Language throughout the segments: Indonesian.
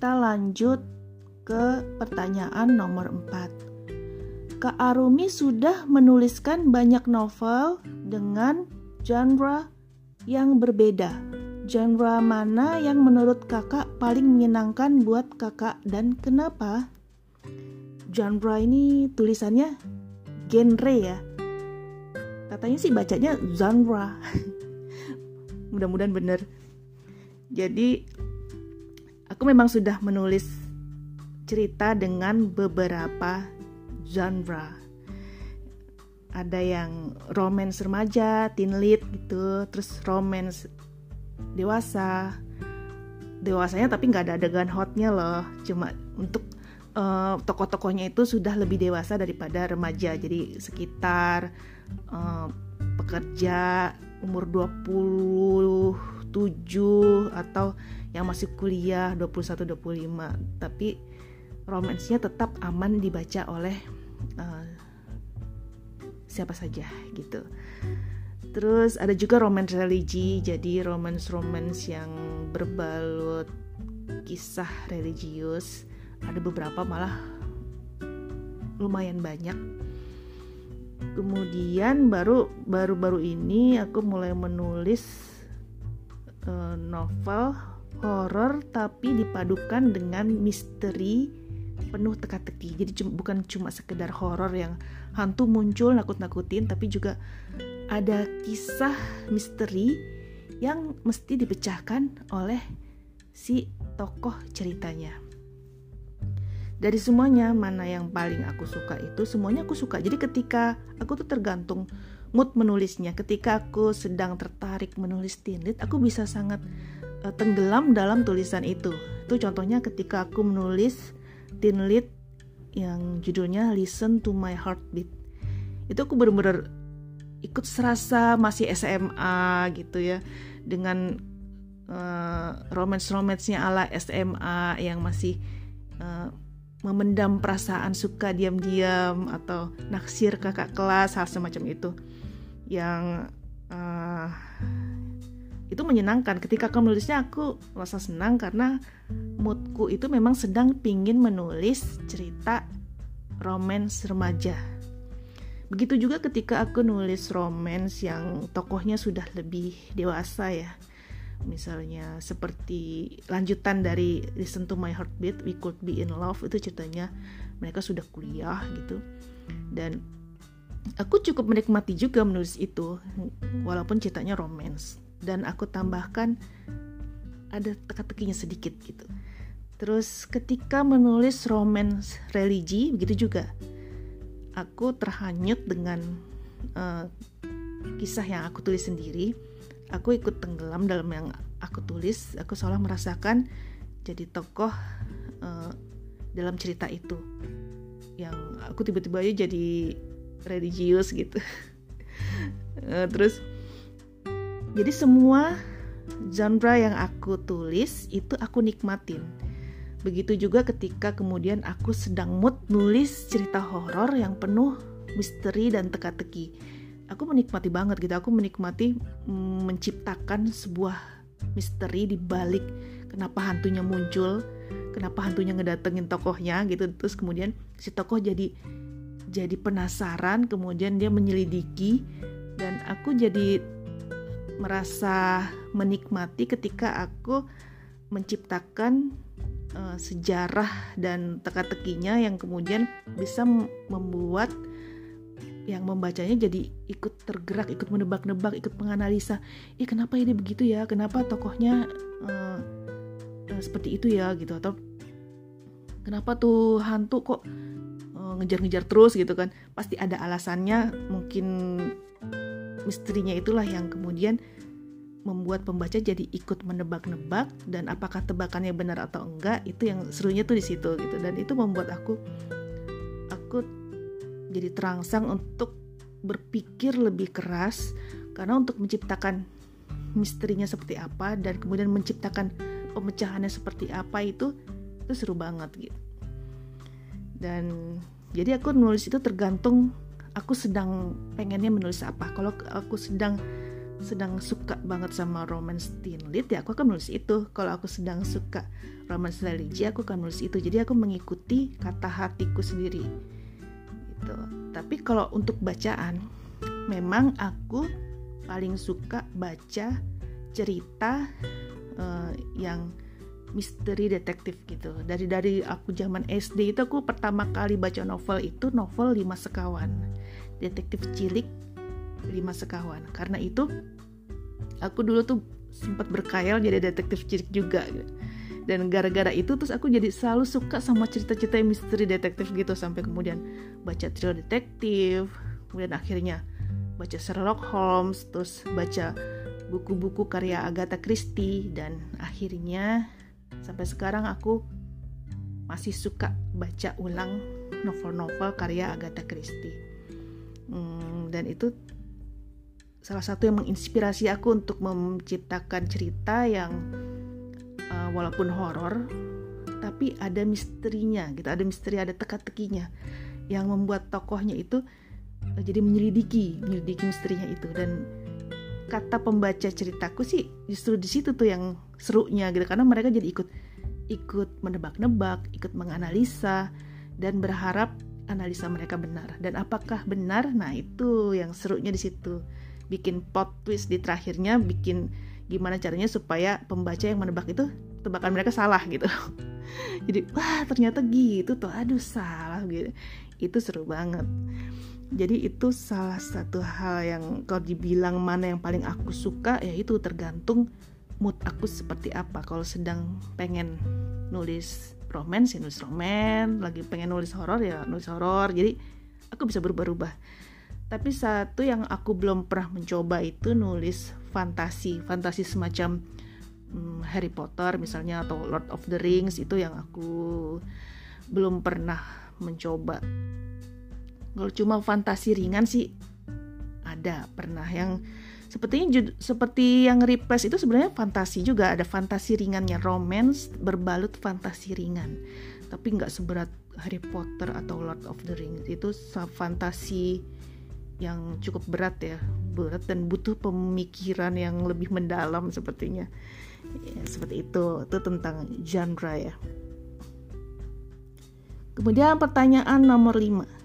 kita lanjut ke pertanyaan nomor 4. Kak Arumi sudah menuliskan banyak novel dengan genre yang berbeda. Genre mana yang menurut kakak paling menyenangkan buat kakak dan kenapa? Genre ini tulisannya genre ya. Katanya sih bacanya genre. Mudah-mudahan bener. Jadi aku memang sudah menulis cerita dengan beberapa genre. Ada yang romance remaja, teen lead gitu, terus romance dewasa. Dewasanya tapi nggak ada adegan hotnya loh, cuma untuk uh, tokoh-tokohnya itu sudah lebih dewasa daripada remaja. Jadi sekitar uh, pekerja umur 27 atau yang masih kuliah 21 25. Tapi romansnya tetap aman dibaca oleh uh, siapa saja gitu. Terus ada juga romance religi, jadi romance-romance yang berbalut kisah religius ada beberapa malah lumayan banyak kemudian baru baru baru ini aku mulai menulis uh, novel horor tapi dipadukan dengan misteri penuh teka-teki. Jadi bukan cuma sekedar horor yang hantu muncul nakut-nakutin tapi juga ada kisah misteri yang mesti dipecahkan oleh si tokoh ceritanya dari semuanya mana yang paling aku suka itu semuanya aku suka. Jadi ketika aku tuh tergantung mood menulisnya ketika aku sedang tertarik menulis lead aku bisa sangat uh, tenggelam dalam tulisan itu. Itu contohnya ketika aku menulis lead yang judulnya Listen to My Heartbeat. Itu aku bener-bener ikut serasa masih SMA gitu ya dengan uh, romance-romansnya ala SMA yang masih uh, memendam perasaan suka diam-diam atau naksir kakak kelas hal semacam itu. Yang uh, itu menyenangkan. Ketika aku menulisnya aku merasa senang karena moodku itu memang sedang pingin menulis cerita romance remaja. Begitu juga ketika aku nulis romance yang tokohnya sudah lebih dewasa ya misalnya seperti lanjutan dari Listen to My Heartbeat We Could Be in Love itu ceritanya. Mereka sudah kuliah gitu. Dan aku cukup menikmati juga menulis itu walaupun ceritanya romance. Dan aku tambahkan ada teka-tekinya sedikit gitu. Terus ketika menulis romance religi begitu juga aku terhanyut dengan uh, kisah yang aku tulis sendiri aku ikut tenggelam dalam yang aku tulis aku seolah merasakan jadi tokoh uh, dalam cerita itu. Yang aku tiba-tiba aja jadi religius gitu. Uh, terus jadi semua genre yang aku tulis itu aku nikmatin. Begitu juga ketika kemudian aku sedang mood nulis cerita horor yang penuh misteri dan teka-teki aku menikmati banget gitu. Aku menikmati mm, menciptakan sebuah misteri di balik kenapa hantunya muncul kenapa hantunya ngedatengin tokohnya gitu. Terus kemudian si tokoh jadi jadi penasaran kemudian dia menyelidiki dan aku jadi merasa menikmati ketika aku menciptakan uh, sejarah dan teka-tekinya yang kemudian bisa membuat yang membacanya jadi ikut tergerak, ikut menebak-nebak, ikut menganalisa. Ih kenapa ini begitu ya? Kenapa tokohnya uh, uh, seperti itu ya gitu? Atau kenapa tuh hantu kok uh, ngejar-ngejar terus gitu kan? Pasti ada alasannya. Mungkin misterinya itulah yang kemudian membuat pembaca jadi ikut menebak-nebak dan apakah tebakannya benar atau enggak itu yang serunya tuh di situ gitu dan itu membuat aku aku jadi terangsang untuk berpikir lebih keras karena untuk menciptakan misterinya seperti apa dan kemudian menciptakan pemecahannya seperti apa itu itu seru banget gitu. Dan jadi aku nulis itu tergantung aku sedang pengennya menulis apa. Kalau aku sedang sedang suka banget sama romance teen lead ya aku akan nulis itu. Kalau aku sedang suka romance religi aku akan nulis itu. Jadi aku mengikuti kata hatiku sendiri gitu. Tapi kalau untuk bacaan memang aku paling suka baca cerita uh, yang misteri detektif gitu. Dari dari aku zaman SD itu aku pertama kali baca novel itu novel lima sekawan. Detektif cilik lima sekawan. Karena itu aku dulu tuh sempat berkayal jadi detektif cilik juga dan gara-gara itu terus aku jadi selalu suka sama cerita-cerita misteri detektif gitu sampai kemudian baca thriller detektif kemudian akhirnya baca Sherlock Holmes terus baca buku-buku karya Agatha Christie dan akhirnya sampai sekarang aku masih suka baca ulang novel-novel karya Agatha Christie. Hmm, dan itu salah satu yang menginspirasi aku untuk menciptakan cerita yang uh, walaupun horor tapi ada misterinya gitu ada misteri ada teka-tekinya yang membuat tokohnya itu uh, jadi menyelidiki menyelidiki misterinya itu dan kata pembaca ceritaku sih justru di situ tuh yang serunya gitu karena mereka jadi ikut ikut menebak-nebak, ikut menganalisa dan berharap analisa mereka benar. Dan apakah benar? Nah, itu yang serunya di situ. Bikin plot twist di terakhirnya, bikin gimana caranya supaya pembaca yang menebak itu tebakan mereka salah gitu. Jadi, wah, ternyata gitu tuh. Aduh, salah gitu. Itu seru banget. Jadi itu salah satu hal yang kalau dibilang mana yang paling aku suka ya itu tergantung mood aku seperti apa. Kalau sedang pengen nulis romance ya nulis romance, lagi pengen nulis horor ya nulis horor. Jadi aku bisa berubah-ubah. Tapi satu yang aku belum pernah mencoba itu nulis fantasi, fantasi semacam hmm, Harry Potter misalnya atau Lord of the Rings itu yang aku belum pernah mencoba. Kalau cuma fantasi ringan sih ada pernah. Yang sepertinya seperti yang replace itu sebenarnya fantasi juga. Ada fantasi ringannya romance berbalut fantasi ringan. Tapi nggak seberat Harry Potter atau Lord of the Rings. Itu fantasi yang cukup berat ya berat dan butuh pemikiran yang lebih mendalam sepertinya ya, seperti itu itu tentang genre ya kemudian pertanyaan nomor 5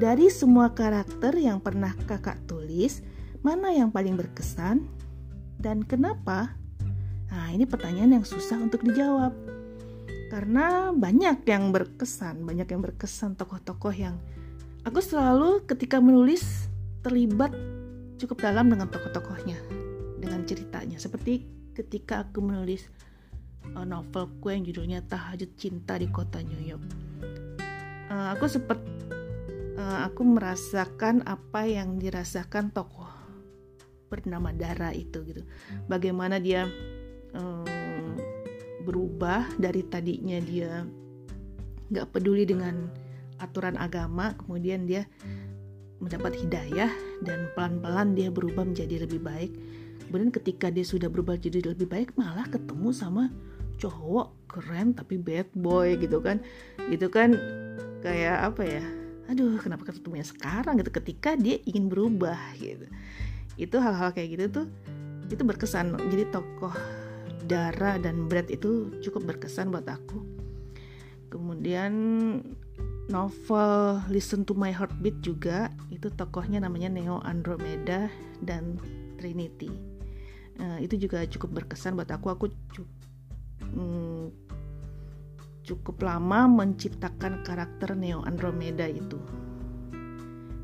dari semua karakter yang pernah kakak tulis, mana yang paling berkesan dan kenapa? Nah, ini pertanyaan yang susah untuk dijawab. Karena banyak yang berkesan, banyak yang berkesan tokoh-tokoh yang aku selalu ketika menulis terlibat cukup dalam dengan tokoh-tokohnya, dengan ceritanya. Seperti ketika aku menulis uh, novelku yang judulnya Tahajud Cinta di Kota New York. Uh, aku sempat uh, aku merasakan apa yang dirasakan tokoh bernama Dara itu gitu. Bagaimana dia um, berubah dari tadinya dia nggak peduli dengan aturan agama, kemudian dia mendapat hidayah dan pelan-pelan dia berubah menjadi lebih baik. Kemudian ketika dia sudah berubah jadi lebih baik, malah ketemu sama cowok keren tapi bad boy gitu kan. Itu kan kayak apa ya? aduh kenapa ketemunya sekarang gitu ketika dia ingin berubah gitu itu hal-hal kayak gitu tuh itu berkesan jadi tokoh Dara dan Brad itu cukup berkesan buat aku kemudian novel Listen to My Heartbeat juga itu tokohnya namanya Neo Andromeda dan Trinity. Uh, itu juga cukup berkesan buat aku. Aku cukup hmm, cukup lama menciptakan karakter Neo Andromeda itu.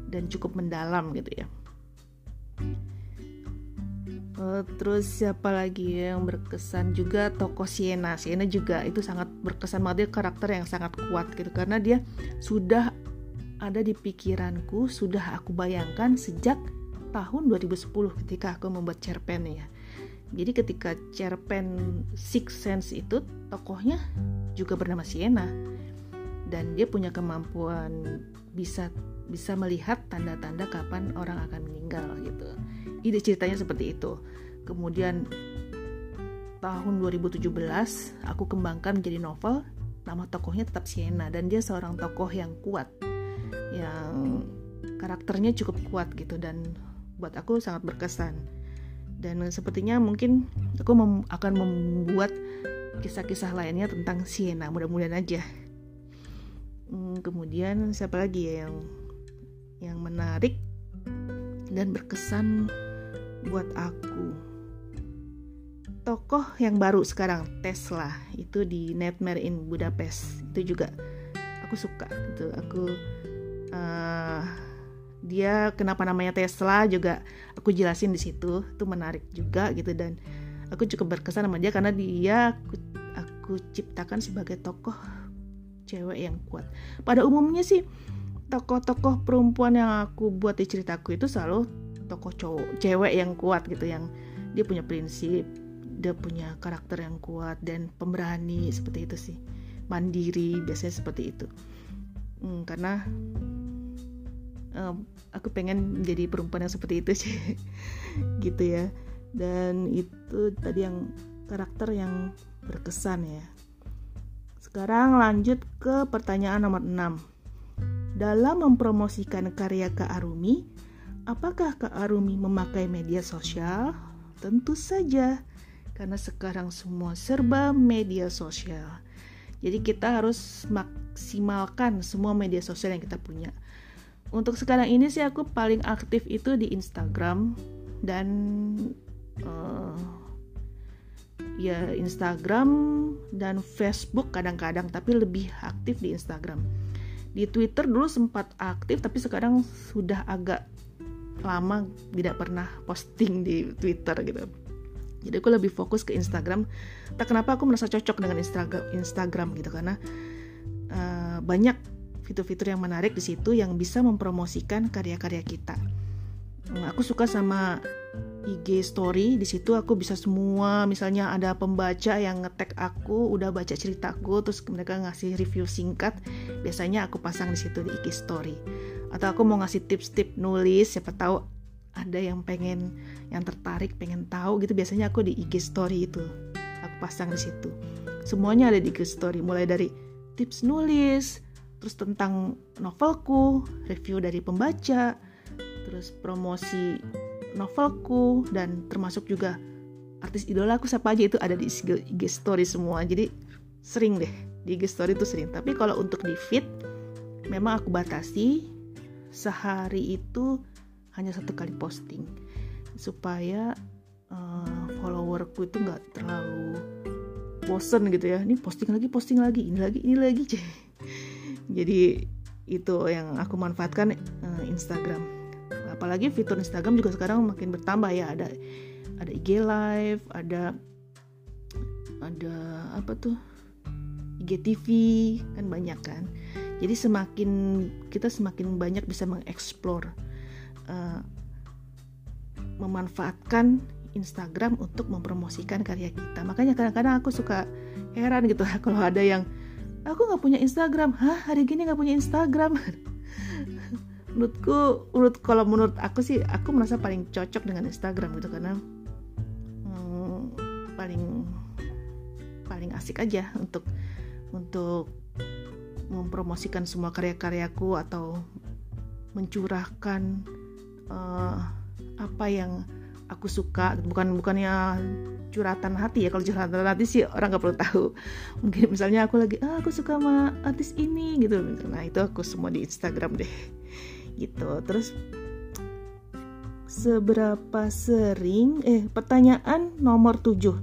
Dan cukup mendalam gitu ya. Uh, terus siapa lagi yang berkesan? Juga tokoh Sienna. Sienna juga itu sangat berkesan banget. Dia karakter yang sangat kuat gitu. Karena dia sudah ada di pikiranku sudah aku bayangkan sejak tahun 2010 ketika aku membuat cerpen ya. Jadi ketika cerpen Six Sense itu tokohnya juga bernama Sienna. Dan dia punya kemampuan bisa bisa melihat tanda-tanda kapan orang akan meninggal gitu. Ide ceritanya seperti itu. Kemudian tahun 2017 aku kembangkan menjadi novel. Nama tokohnya tetap Sienna dan dia seorang tokoh yang kuat yang karakternya cukup kuat gitu dan buat aku sangat berkesan. Dan sepertinya mungkin aku mem akan membuat kisah-kisah lainnya tentang Siena mudah-mudahan aja. Hmm, kemudian siapa lagi ya yang yang menarik dan berkesan buat aku. Tokoh yang baru sekarang Tesla itu di Nightmare in Budapest. Itu juga aku suka gitu. Aku uh, dia kenapa namanya Tesla juga aku jelasin di situ. Itu menarik juga gitu dan aku cukup berkesan sama dia karena dia aku, aku ciptakan sebagai tokoh cewek yang kuat. Pada umumnya sih tokoh-tokoh perempuan yang aku buat di ceritaku itu selalu tokoh cowok cewek yang kuat gitu yang dia punya prinsip dia punya karakter yang kuat dan pemberani seperti itu sih. Mandiri biasanya seperti itu. Hmm, karena um, aku pengen menjadi perempuan yang seperti itu sih gitu ya. Dan itu tadi yang karakter yang berkesan ya. Sekarang lanjut ke pertanyaan nomor 6 dalam mempromosikan karya Kak Arumi, apakah Kak Arumi memakai media sosial? Tentu saja, karena sekarang semua serba media sosial. Jadi kita harus maksimalkan semua media sosial yang kita punya. Untuk sekarang ini sih aku paling aktif itu di Instagram dan uh, ya Instagram dan Facebook kadang-kadang tapi lebih aktif di Instagram di Twitter dulu sempat aktif tapi sekarang sudah agak lama tidak pernah posting di Twitter gitu. Jadi aku lebih fokus ke Instagram. Tak kenapa aku merasa cocok dengan Instagram Instagram gitu karena uh, banyak fitur-fitur yang menarik di situ yang bisa mempromosikan karya-karya kita. Aku suka sama IG story. Di situ aku bisa semua. Misalnya ada pembaca yang ngetek aku udah baca ceritaku terus mereka ngasih review singkat biasanya aku pasang di situ di IG story atau aku mau ngasih tips-tips nulis siapa tahu ada yang pengen yang tertarik pengen tahu gitu. Biasanya aku di IG story itu. Aku pasang di situ. Semuanya ada di IG story. Mulai dari tips nulis terus tentang novelku review dari pembaca terus promosi novelku dan termasuk juga artis idola aku siapa aja itu ada di IG story semua. Jadi sering deh. Di IG story itu sering. Tapi kalau untuk di feed memang aku batasi sehari itu hanya satu kali posting. Supaya uh, followerku itu nggak terlalu bosen gitu ya. Ini posting lagi posting lagi ini lagi ini lagi jadi itu yang aku manfaatkan uh, Instagram. Apalagi fitur Instagram juga sekarang makin bertambah ya. Ada ada IG live ada ada apa tuh? IGTV kan banyak kan jadi semakin kita semakin banyak bisa mengeksplor uh, memanfaatkan Instagram untuk mempromosikan karya kita. Makanya kadang-kadang aku suka heran gitu kalau ada yang aku nggak punya Instagram. Hah? Hari gini nggak punya Instagram? Menurutku menurut kalau menurut aku sih aku merasa paling cocok dengan Instagram gitu karena hmm, paling paling asik aja untuk untuk mempromosikan semua karya-karyaku atau mencurahkan uh, apa yang aku suka. Bukan bukannya curhatan hati ya kalau curhatan hati sih orang nggak perlu tahu. Mungkin misalnya aku lagi ah aku suka sama artis ini gitu. Nah itu aku semua di Instagram deh. Gitu. Terus seberapa sering eh pertanyaan nomor 7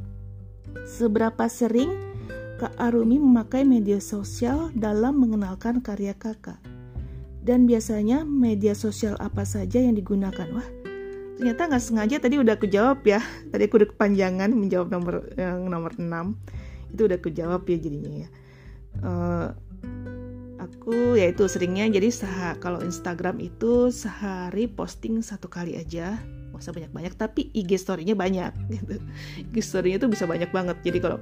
seberapa sering Kak Arumi memakai media sosial dalam mengenalkan karya kakak. Dan biasanya media sosial apa saja yang digunakan? Wah ternyata nggak sengaja tadi udah aku jawab ya. Tadi aku udah kepanjangan menjawab nomor yang nomor 6 itu udah aku jawab ya jadinya ya. Uh, aku yaitu seringnya jadi sah kalau Instagram itu sehari posting satu kali aja. Nggak usah banyak-banyak tapi IG story-nya banyak gitu. IG story-nya itu bisa banyak banget. Jadi kalau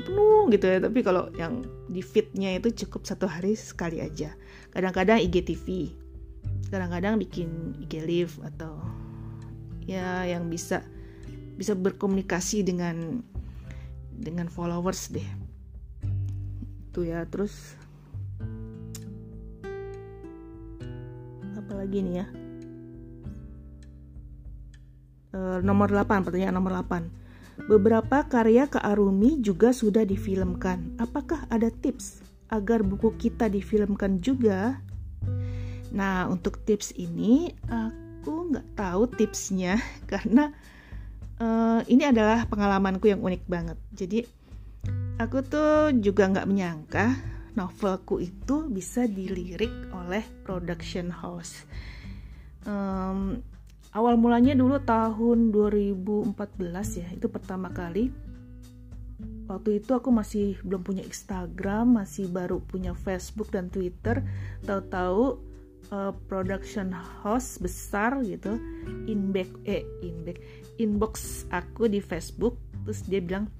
penuh gitu ya tapi kalau yang di feed-nya itu cukup satu hari sekali aja. Kadang-kadang IG TV kadang-kadang bikin IG live atau ya yang bisa bisa berkomunikasi dengan dengan followers deh. Itu ya terus lagi nih ya? Uh, nomor 8 pertanyaan nomor 8 beberapa karya Kak Arumi juga sudah difilmkan. Apakah ada tips agar buku kita difilmkan juga? Nah untuk tips ini aku nggak tahu tipsnya karena uh, ini adalah pengalamanku yang unik banget. Jadi aku tuh juga nggak menyangka novelku itu bisa dilirik oleh production house. Um, awal mulanya dulu tahun 2014 ya, itu pertama kali. Waktu itu aku masih belum punya Instagram, masih baru punya Facebook dan Twitter. Tahu-tahu uh, production house besar gitu, inback eh inback inbox aku di Facebook, terus dia bilang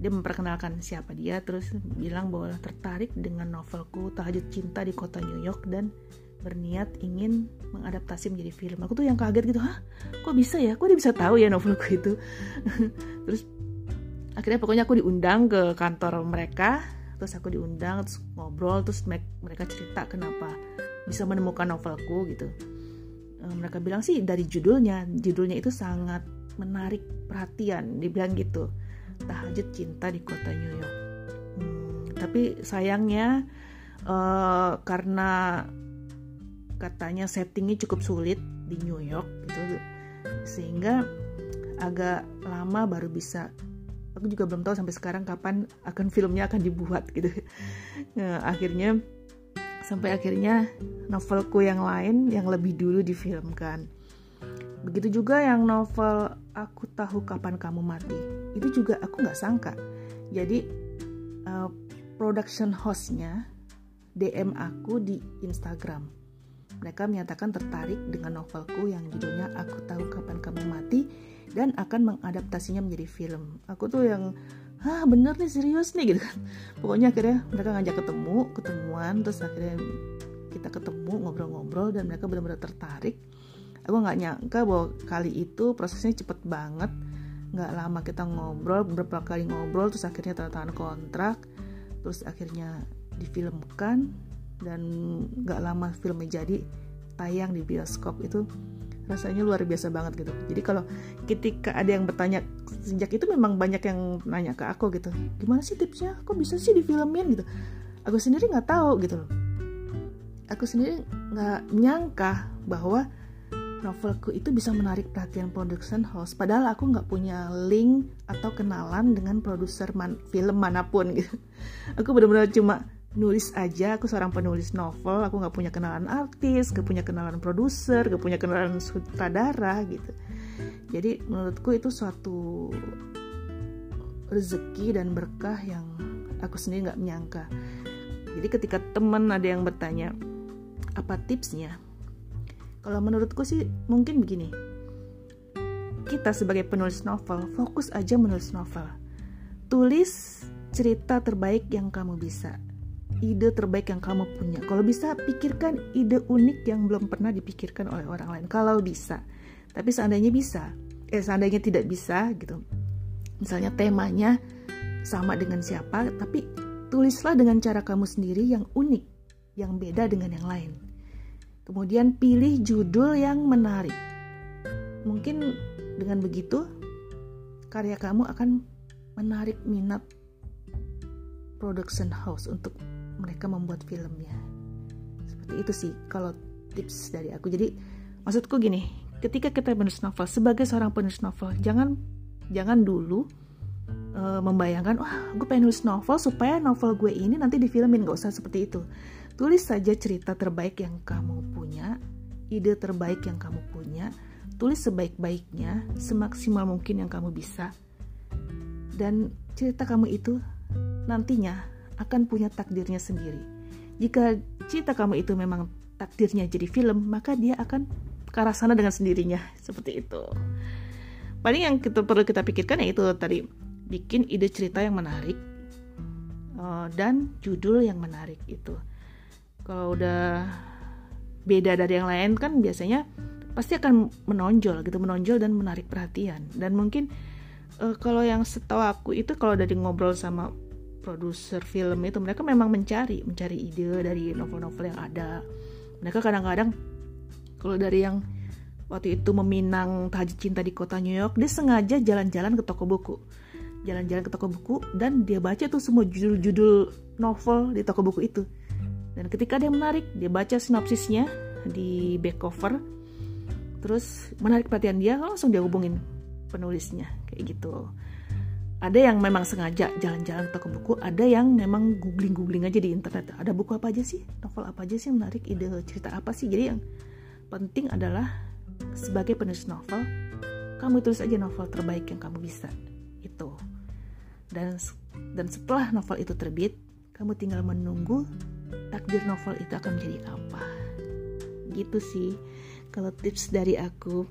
dia memperkenalkan siapa dia terus bilang bahwa tertarik dengan novelku Tahajud Cinta di Kota New York dan berniat ingin mengadaptasi menjadi film. Aku tuh yang kaget gitu, hah? Kok bisa ya? Kok dia bisa tahu ya novelku itu? terus akhirnya pokoknya aku diundang ke kantor mereka, terus aku diundang, terus ngobrol, terus mereka cerita kenapa bisa menemukan novelku gitu. Eh, mereka bilang sih dari judulnya, judulnya itu sangat menarik perhatian, dibilang gitu tahajud cinta di kota New York. Hmm, tapi sayangnya uh, karena katanya settingnya cukup sulit di New York gitu, sehingga agak lama baru bisa. Aku juga belum tahu sampai sekarang kapan akan filmnya akan dibuat gitu. Nah, akhirnya sampai akhirnya novelku yang lain yang lebih dulu difilmkan. Begitu juga yang novel Aku Tahu Kapan Kamu Mati. Itu juga aku nggak sangka. Jadi uh, production hostnya DM aku di Instagram. Mereka menyatakan tertarik dengan novelku yang judulnya Aku Tahu Kapan Kamu Mati dan akan mengadaptasinya menjadi film. Aku tuh yang ah bener nih serius nih gitu kan. Pokoknya akhirnya mereka ngajak ketemu, ketemuan, terus akhirnya kita ketemu ngobrol-ngobrol dan mereka benar-benar tertarik aku nggak nyangka bahwa kali itu prosesnya cepet banget nggak lama kita ngobrol beberapa kali ngobrol terus akhirnya tanda tangan kontrak terus akhirnya difilmkan dan nggak lama filmnya jadi tayang di bioskop itu rasanya luar biasa banget gitu. Jadi kalau ketika ada yang bertanya sejak itu memang banyak yang nanya ke aku gitu. Gimana sih tipsnya? Kok bisa sih difilmin gitu. Aku sendiri nggak tahu gitu loh. Aku sendiri nggak nyangka bahwa novelku itu bisa menarik perhatian production house. Padahal aku nggak punya link atau kenalan dengan produser man film mana pun gitu. Aku benar-benar cuma nulis aja aku seorang penulis novel aku nggak punya kenalan artis gak punya kenalan produser gak punya kenalan sutradara gitu jadi menurutku itu suatu rezeki dan berkah yang aku sendiri nggak menyangka jadi ketika teman ada yang bertanya apa tipsnya kalau menurutku sih mungkin begini. Kita sebagai penulis novel, fokus aja menulis novel. Tulis cerita terbaik yang kamu bisa. Ide terbaik yang kamu punya. Kalau bisa, pikirkan ide unik yang belum pernah dipikirkan oleh orang lain. Kalau bisa. Tapi seandainya bisa, eh seandainya tidak bisa gitu. Misalnya temanya sama dengan siapa, tapi tulislah dengan cara kamu sendiri yang unik, yang beda dengan yang lain. Kemudian pilih judul yang menarik. Mungkin dengan begitu karya kamu akan menarik minat production house untuk mereka membuat filmnya. Seperti itu sih kalau tips dari aku. Jadi maksudku gini, ketika kita menulis novel sebagai seorang penulis novel, jangan jangan dulu uh, membayangkan wah gue pengen nulis novel supaya novel gue ini nanti difilmin gak usah seperti itu Tulis saja cerita terbaik yang kamu punya, ide terbaik yang kamu punya, tulis sebaik-baiknya, semaksimal mungkin yang kamu bisa. Dan cerita kamu itu nantinya akan punya takdirnya sendiri. Jika cerita kamu itu memang takdirnya jadi film, maka dia akan ke arah sana dengan sendirinya. Seperti itu. Paling yang kita perlu kita pikirkan yaitu tadi bikin ide cerita yang menarik uh, dan judul yang menarik itu kalau udah beda dari yang lain kan biasanya pasti akan menonjol gitu menonjol dan menarik perhatian dan mungkin uh, kalau yang setahu aku itu kalau dari ngobrol sama produser film itu mereka memang mencari mencari ide dari novel-novel yang ada. Mereka kadang-kadang kalau dari yang waktu itu meminang tahajud cinta di kota New York dia sengaja jalan-jalan ke toko buku. Jalan-jalan ke toko buku dan dia baca tuh semua judul-judul novel di toko buku itu. Dan ketika dia menarik dia baca sinopsisnya di back cover. Terus menarik perhatian dia langsung dia hubungin penulisnya kayak gitu ada yang memang sengaja jalan-jalan ke toko buku ada yang memang googling-googling aja di internet. Ada buku apa aja sih? Novel apa aja sih yang menarik? Ide cerita apa sih? Jadi yang penting adalah sebagai penulis novel kamu tulis aja novel terbaik yang kamu bisa. Itu. Dan dan setelah novel itu terbit kamu tinggal menunggu takdir novel itu akan menjadi apa. Gitu sih kalau tips dari aku.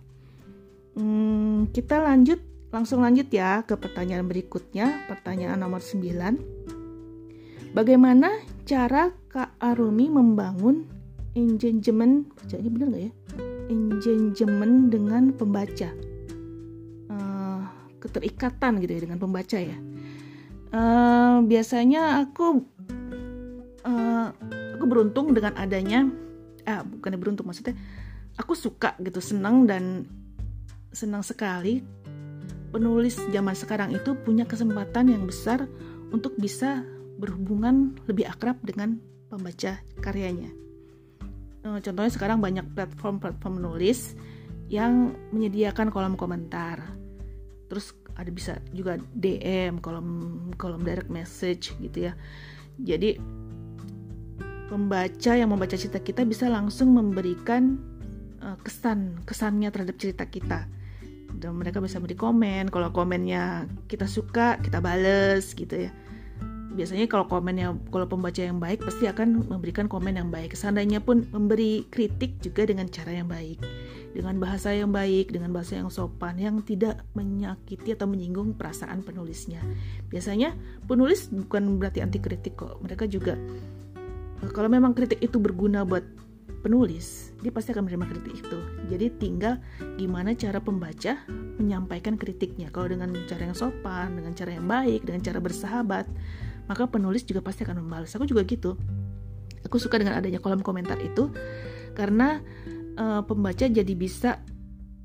Hmm, kita lanjut langsung lanjut ya ke pertanyaan berikutnya pertanyaan nomor 9 bagaimana cara Kak Arumi membangun engagement bacanya bener nggak ya? Engagement dengan pembaca. Uh, keterikatan gitu ya dengan pembaca ya. Uh, biasanya aku uh, aku beruntung dengan adanya ah bukan beruntung maksudnya aku suka gitu senang dan senang sekali penulis zaman sekarang itu punya kesempatan yang besar untuk bisa berhubungan lebih akrab dengan pembaca karyanya. Contohnya sekarang banyak platform-platform menulis yang menyediakan kolom komentar. Terus ada bisa juga DM, kolom kolom direct message gitu ya. Jadi pembaca yang membaca cerita kita bisa langsung memberikan uh, kesan kesannya terhadap cerita kita dan mereka bisa beri komen. Kalau komennya kita suka kita bales gitu ya. Biasanya kalau komennya kalau pembaca yang baik pasti akan memberikan komen yang baik. Seandainya pun memberi kritik juga dengan cara yang baik. Dengan bahasa yang baik dengan bahasa yang sopan yang tidak menyakiti atau menyinggung perasaan penulisnya. Biasanya penulis bukan berarti anti kritik kok. Mereka juga kalau memang kritik itu berguna buat penulis, dia pasti akan menerima kritik itu. Jadi tinggal gimana cara pembaca menyampaikan kritiknya. Kalau dengan cara yang sopan, dengan cara yang baik, dengan cara bersahabat, maka penulis juga pasti akan membalas. Aku juga gitu. Aku suka dengan adanya kolom komentar itu karena uh, pembaca jadi bisa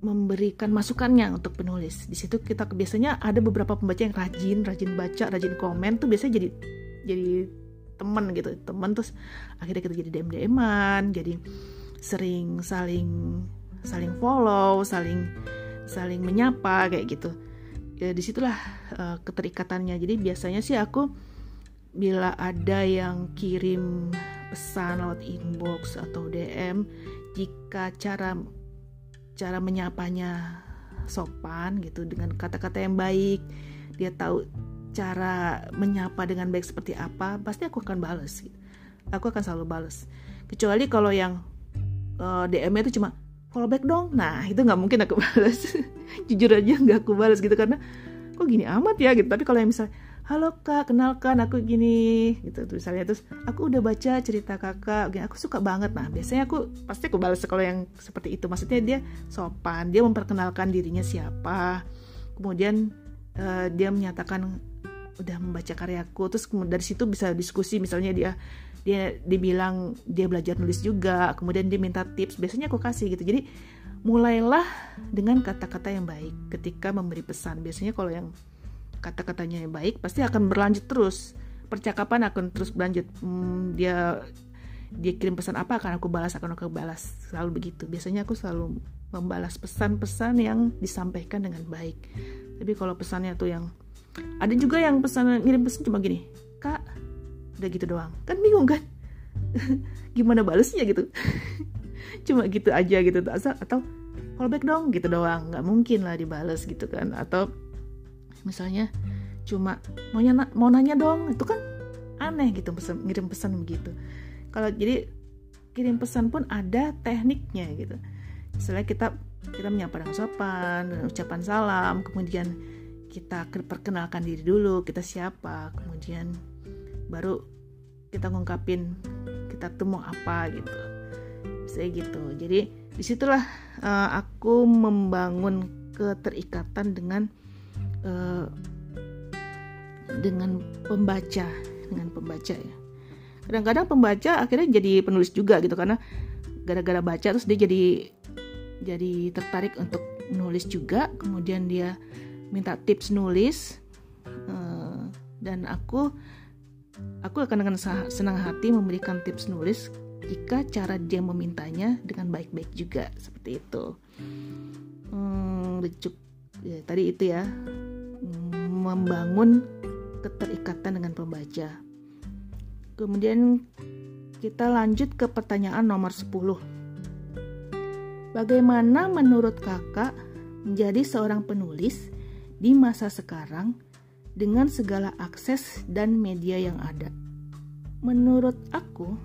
memberikan masukannya untuk penulis. Di situ kita biasanya ada beberapa pembaca yang rajin, rajin baca, rajin komen tuh biasanya jadi jadi temen gitu. Temen terus akhirnya kita jadi dm dman jadi sering saling saling follow saling saling menyapa kayak gitu. Ya di situlah uh, keterikatannya. Jadi biasanya sih aku bila ada yang kirim pesan lewat inbox atau dm jika cara cara menyapanya sopan gitu dengan kata-kata yang baik dia tahu cara menyapa dengan baik seperti apa, pasti aku akan balas. Gitu. Aku akan selalu balas. Kecuali kalau yang uh, eh, DM-nya itu cuma follow back dong. Nah, itu nggak mungkin aku balas. Jujur aja nggak aku balas gitu karena kok gini amat ya gitu. Tapi kalau yang misalnya halo kak kenalkan aku gini gitu tuh misalnya terus aku udah baca cerita kakak gini, aku suka banget nah biasanya aku pasti aku balas kalau yang seperti itu maksudnya dia sopan dia memperkenalkan dirinya siapa kemudian uh, dia menyatakan udah membaca karyaku terus dari situ bisa diskusi misalnya dia dia dibilang dia belajar nulis juga kemudian dia minta tips biasanya aku kasih gitu. Jadi mulailah dengan kata-kata yang baik ketika memberi pesan. Biasanya kalau yang kata-katanya yang baik pasti akan berlanjut terus. Percakapan akan terus berlanjut. Hmm, dia dia kirim pesan apa akan aku balas akan aku balas. Selalu begitu. Biasanya aku selalu membalas pesan-pesan yang disampaikan dengan baik. Tapi kalau pesannya tuh yang ada juga yang pesan ngirim pesan cuma gini kak udah gitu doang. Kan bingung kan? Gimana balesnya gitu? Cuma gitu aja gitu atau callback dong gitu doang. Nggak mungkin lah dibales gitu kan. Atau misalnya cuma mau nanya mau nanya dong itu kan aneh gitu pesan ngirim pesan begitu. Kalau jadi kirim pesan pun ada tekniknya gitu. Misalnya kita kita menyapa dengan sopan ucapan salam kemudian kita perkenalkan diri dulu kita siapa kemudian baru kita ngungkapin kita tuh mau apa gitu. Saya gitu. Jadi di situlah uh, aku membangun keterikatan dengan uh, dengan pembaca dengan pembaca ya. Kadang-kadang pembaca akhirnya jadi penulis juga gitu karena gara-gara baca terus dia jadi jadi tertarik untuk menulis juga kemudian dia minta tips nulis uh, dan aku aku akan dengan senang hati memberikan tips nulis jika cara dia memintanya dengan baik-baik juga seperti itu. Hmm, ya, tadi itu ya. Membangun keterikatan dengan pembaca. Kemudian kita lanjut ke pertanyaan nomor 10 bagaimana menurut kakak menjadi seorang penulis di masa sekarang dengan segala akses dan media yang ada. Menurut aku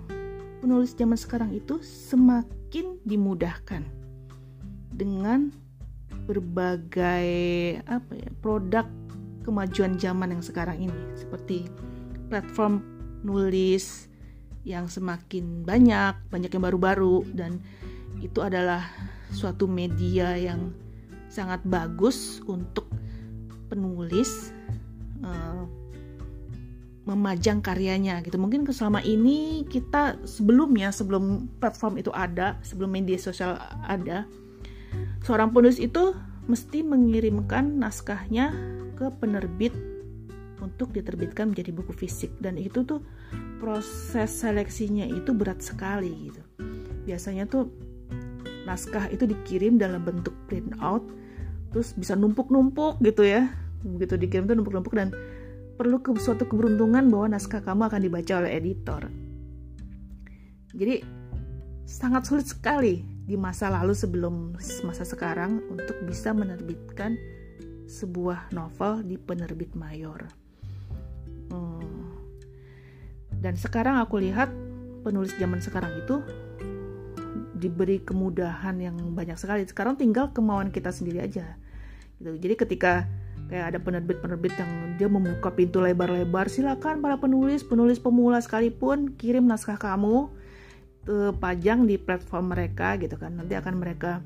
penulis zaman sekarang itu semakin dimudahkan dengan berbagai apa ya produk kemajuan zaman yang sekarang ini seperti platform nulis yang semakin banyak, banyak yang baru-baru dan itu adalah suatu media yang sangat bagus untuk penulis uh, memajang karyanya gitu. Mungkin selama ini kita sebelumnya sebelum platform itu ada, sebelum media sosial ada, seorang penulis itu mesti mengirimkan naskahnya ke penerbit untuk diterbitkan menjadi buku fisik dan itu tuh proses seleksinya itu berat sekali gitu. Biasanya tuh naskah itu dikirim dalam bentuk print out terus bisa numpuk-numpuk gitu ya. Begitu dikirim tuh numpuk-numpuk dan perlu ke suatu keberuntungan bahwa naskah kamu akan dibaca oleh editor. Jadi sangat sulit sekali di masa lalu sebelum masa sekarang untuk bisa menerbitkan sebuah novel di penerbit mayor. Hmm. Dan sekarang aku lihat penulis zaman sekarang itu diberi kemudahan yang banyak sekali. Sekarang tinggal kemauan kita sendiri aja. Gitu. Jadi ketika kayak ada penerbit-penerbit yang dia membuka pintu lebar-lebar silakan para penulis penulis pemula sekalipun kirim naskah kamu ke pajang di platform mereka gitu kan nanti akan mereka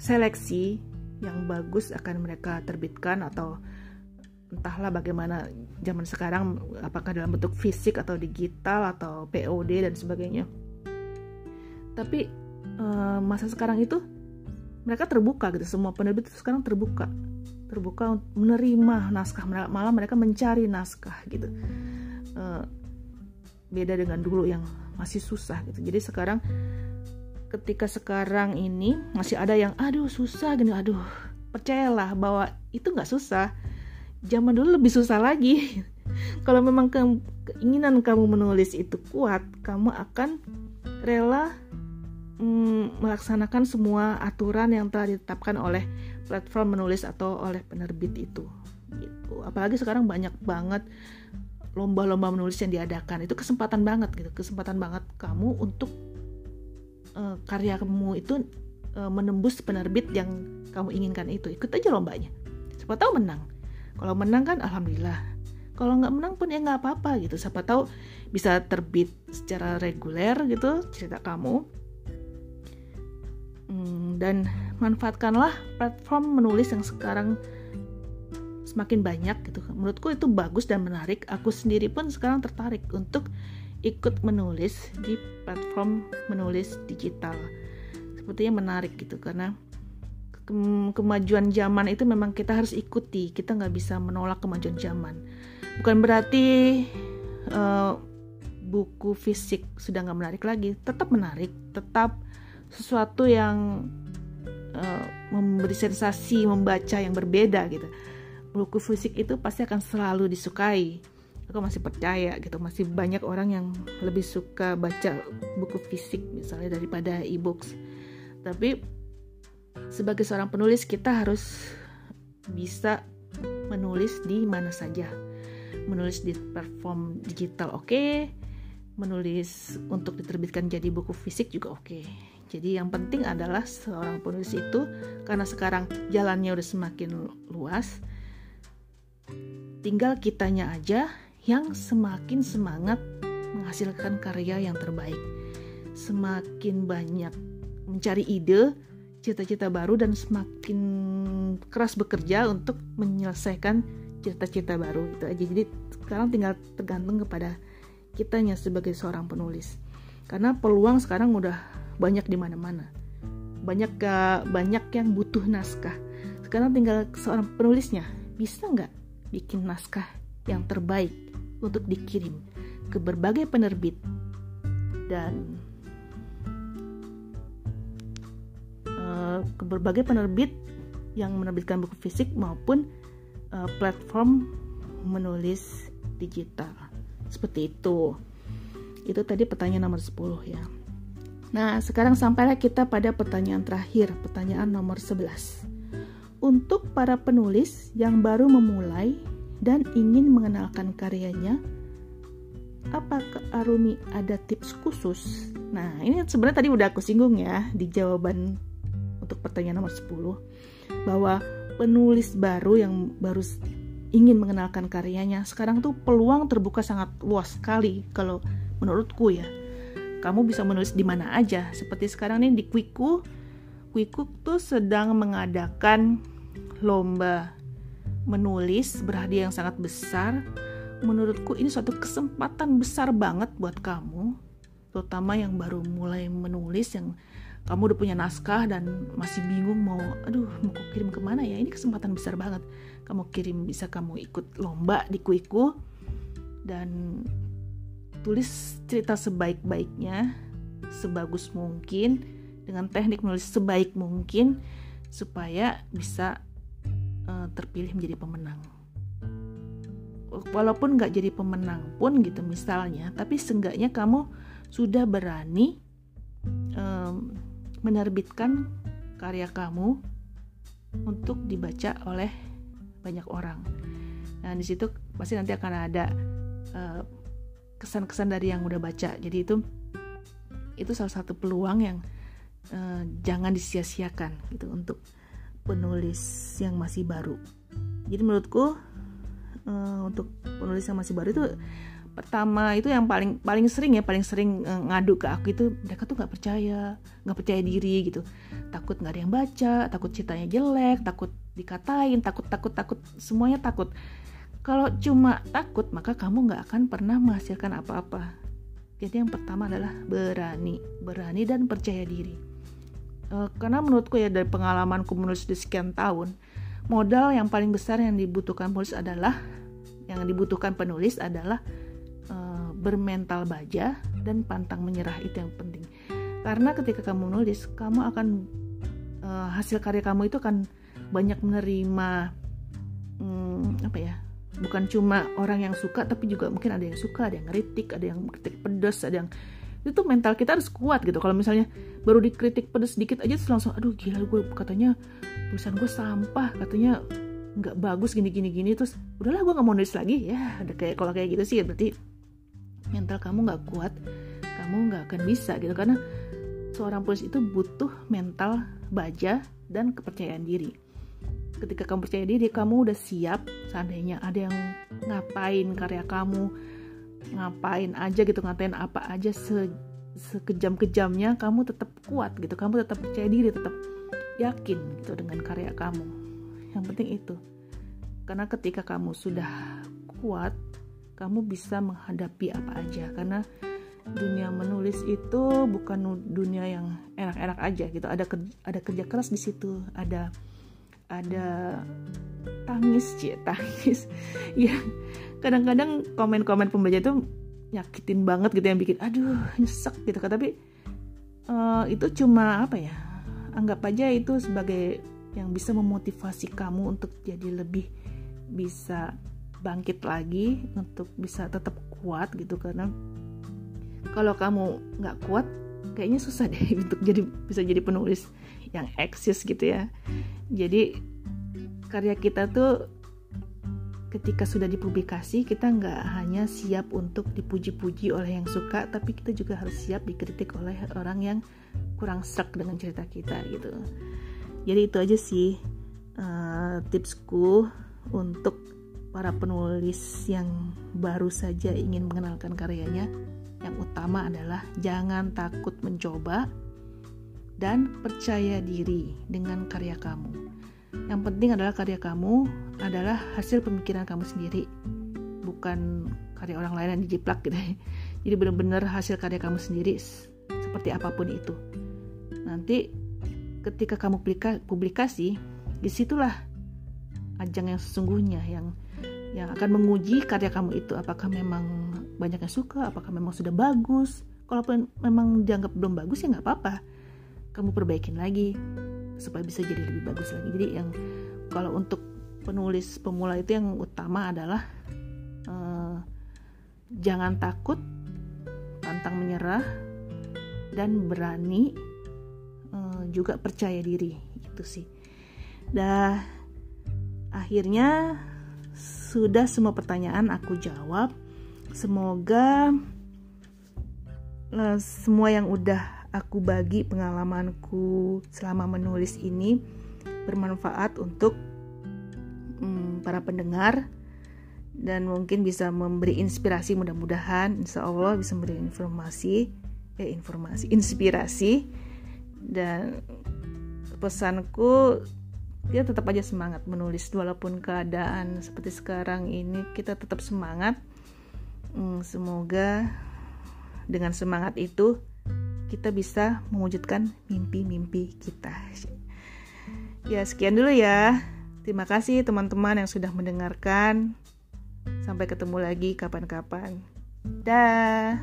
seleksi yang bagus akan mereka terbitkan atau entahlah bagaimana zaman sekarang apakah dalam bentuk fisik atau digital atau POD dan sebagainya tapi uh, masa sekarang itu mereka terbuka gitu. Semua penerbit sekarang terbuka. Terbuka menerima naskah. Malah mereka mencari naskah gitu. Uh, beda dengan dulu yang masih susah gitu. Jadi sekarang ketika sekarang ini masih ada yang aduh susah gini aduh percayalah bahwa itu nggak susah. Zaman dulu lebih susah lagi. Kalau memang ke keinginan kamu menulis itu kuat kamu akan rela mm, melaksanakan semua aturan yang telah ditetapkan oleh platform menulis atau oleh penerbit itu. Gitu. Apalagi sekarang banyak banget lomba-lomba menulis yang diadakan. Itu kesempatan banget gitu. Kesempatan banget kamu untuk uh, karya kamu itu uh, menembus penerbit yang kamu inginkan itu. Ikut aja lombanya. Siapa tahu menang. Kalau menang kan alhamdulillah. Kalau nggak menang pun ya nggak apa-apa gitu. Siapa tahu bisa terbit secara reguler gitu cerita kamu hmm, dan manfaatkanlah platform menulis yang sekarang semakin banyak gitu. Menurutku itu bagus dan menarik. Aku sendiri pun sekarang tertarik untuk ikut menulis di platform menulis digital. Sepertinya menarik gitu karena ke kemajuan zaman itu memang kita harus ikuti. Kita nggak bisa menolak kemajuan zaman. Bukan berarti uh, buku fisik sudah nggak menarik lagi. Tetap menarik tetap sesuatu yang uh, memberi sensasi membaca yang berbeda gitu buku fisik itu pasti akan selalu disukai aku masih percaya gitu masih banyak orang yang lebih suka baca buku fisik misalnya daripada e-books tapi sebagai seorang penulis kita harus bisa menulis di mana saja menulis di platform digital oke okay. menulis untuk diterbitkan jadi buku fisik juga oke okay. Jadi yang penting adalah seorang penulis itu karena sekarang jalannya udah semakin luas Tinggal kitanya aja yang semakin semangat menghasilkan karya yang terbaik. Semakin banyak mencari ide, cita-cita baru dan semakin keras bekerja untuk menyelesaikan cita-cita baru itu aja. Jadi sekarang tinggal tergantung kepada kitanya sebagai seorang penulis. Karena peluang sekarang udah banyak di mana-mana. banyak gak banyak yang butuh naskah. Sekarang tinggal seorang penulisnya. Bisa nggak bikin naskah yang terbaik untuk dikirim ke berbagai penerbit? Dan uh, ke berbagai penerbit yang menerbitkan buku fisik maupun uh, platform menulis digital. Seperti itu. Itu tadi pertanyaan nomor 10 ya nah sekarang sampailah kita pada pertanyaan terakhir pertanyaan nomor 11 untuk para penulis yang baru memulai dan ingin mengenalkan karyanya apakah Arumi ada tips khusus? Nah, ini sebenarnya tadi udah aku singgung ya di jawaban untuk pertanyaan nomor 10 bahwa penulis baru yang baru ingin mengenalkan karyanya sekarang tuh peluang terbuka sangat luas sekali kalau menurutku ya kamu bisa menulis di mana aja. Seperti sekarang nih di Quiku Quiku tuh sedang mengadakan lomba menulis berhadiah yang sangat besar. Menurutku ini suatu kesempatan besar banget buat kamu terutama yang baru mulai menulis yang kamu udah punya naskah dan masih bingung mau aduh mau kirim ke mana ya? Ini kesempatan besar banget. Kamu kirim bisa kamu ikut lomba di kuiku dan tulis cerita sebaik-baiknya sebagus mungkin dengan teknik menulis sebaik mungkin supaya bisa uh, terpilih menjadi pemenang walaupun nggak jadi pemenang pun gitu misalnya tapi seenggaknya kamu sudah berani um, menerbitkan karya kamu untuk dibaca oleh banyak orang. Nah, di situ pasti nanti akan ada eh, kesan-kesan dari yang udah baca. Jadi itu itu salah satu peluang yang uh, jangan disia-siakan gitu untuk penulis yang masih baru. Jadi menurutku uh, untuk penulis yang masih baru itu pertama itu yang paling paling sering ya paling sering uh, ngadu ke aku itu mereka tuh nggak percaya nggak percaya diri gitu takut nggak ada yang baca takut ceritanya jelek takut dikatain takut takut takut semuanya takut kalau cuma takut maka kamu nggak akan pernah menghasilkan apa-apa. Jadi yang pertama adalah berani. Berani dan percaya diri. Uh, karena menurutku ya dari pengalamanku menulis di sekian tahun modal yang paling besar yang dibutuhkan penulis adalah yang dibutuhkan penulis adalah bermental baja dan pantang menyerah. Itu yang penting. Karena ketika kamu nulis kamu akan uh, hasil karya kamu itu akan banyak menerima um, apa ya bukan cuma orang yang suka tapi juga mungkin ada yang suka ada yang kritik ada yang kritik pedas ada yang itu mental kita harus kuat gitu. Kalau misalnya baru dikritik pedas sedikit aja terus langsung aduh gila gue katanya tulisan gue sampah katanya nggak bagus gini gini gini terus udahlah gue nggak mau nulis lagi. Ya ada kayak kalau kayak gitu sih berarti mental kamu nggak kuat kamu nggak akan bisa gitu. Karena seorang polisi itu butuh mental baja dan kepercayaan diri ketika kamu percaya diri kamu udah siap seandainya ada yang ngapain karya kamu ngapain aja gitu ngatain apa aja se sekejam-kejamnya kamu tetap kuat gitu kamu tetap percaya diri tetap yakin gitu dengan karya kamu. Yang penting itu karena ketika kamu sudah kuat kamu bisa menghadapi apa aja karena dunia menulis itu bukan dunia yang enak-enak aja gitu. Ada kerja, ada kerja keras di situ ada ada tangis cie tangis. Ya kadang-kadang komen-komen pembaca itu nyakitin banget gitu yang bikin aduh nyesek gitu kan. Tapi uh, itu cuma apa ya anggap aja itu sebagai yang bisa memotivasi kamu untuk jadi lebih bisa bangkit lagi untuk bisa tetap kuat gitu. Karena kalau kamu nggak kuat kayaknya susah deh untuk jadi bisa jadi penulis yang eksis gitu ya jadi karya kita tuh ketika sudah dipublikasi kita nggak hanya siap untuk dipuji-puji oleh yang suka tapi kita juga harus siap dikritik oleh orang yang kurang serak dengan cerita kita gitu. Jadi itu aja sih uh, tipsku untuk para penulis yang baru saja ingin mengenalkan karyanya, yang utama adalah jangan takut mencoba dan percaya diri dengan karya kamu. Yang penting adalah karya kamu adalah hasil pemikiran kamu sendiri, bukan karya orang lain yang dijiplak gitu. Jadi benar-benar hasil karya kamu sendiri seperti apa pun itu. Nanti ketika kamu publikasi di situlah ajang yang sesungguhnya yang yang akan menguji karya kamu itu apakah memang banyak yang suka apakah memang sudah bagus kalaupun memang dianggap belum bagus ya nggak apa-apa kamu perbaikin lagi supaya bisa jadi lebih bagus lagi. Jadi yang kalau untuk penulis pemula itu yang utama adalah uh, jangan takut pantang menyerah dan berani uh, juga percaya diri. Itu sih. Dah akhirnya sudah semua pertanyaan aku jawab. Semoga uh, semua yang udah aku bagi pengalamanku selama menulis ini bermanfaat untuk um, para pendengar dan mungkin bisa memberi inspirasi mudah-mudahan insya Allah bisa memberi informasi eh informasi inspirasi dan pesanku kita tetap aja semangat menulis. Walaupun keadaan seperti sekarang ini kita tetap semangat. Hmm, semoga dengan semangat itu kita bisa mewujudkan mimpi-mimpi kita. Ya sekian dulu ya. Terima kasih teman-teman yang sudah mendengarkan. Sampai ketemu lagi kapan-kapan. Dah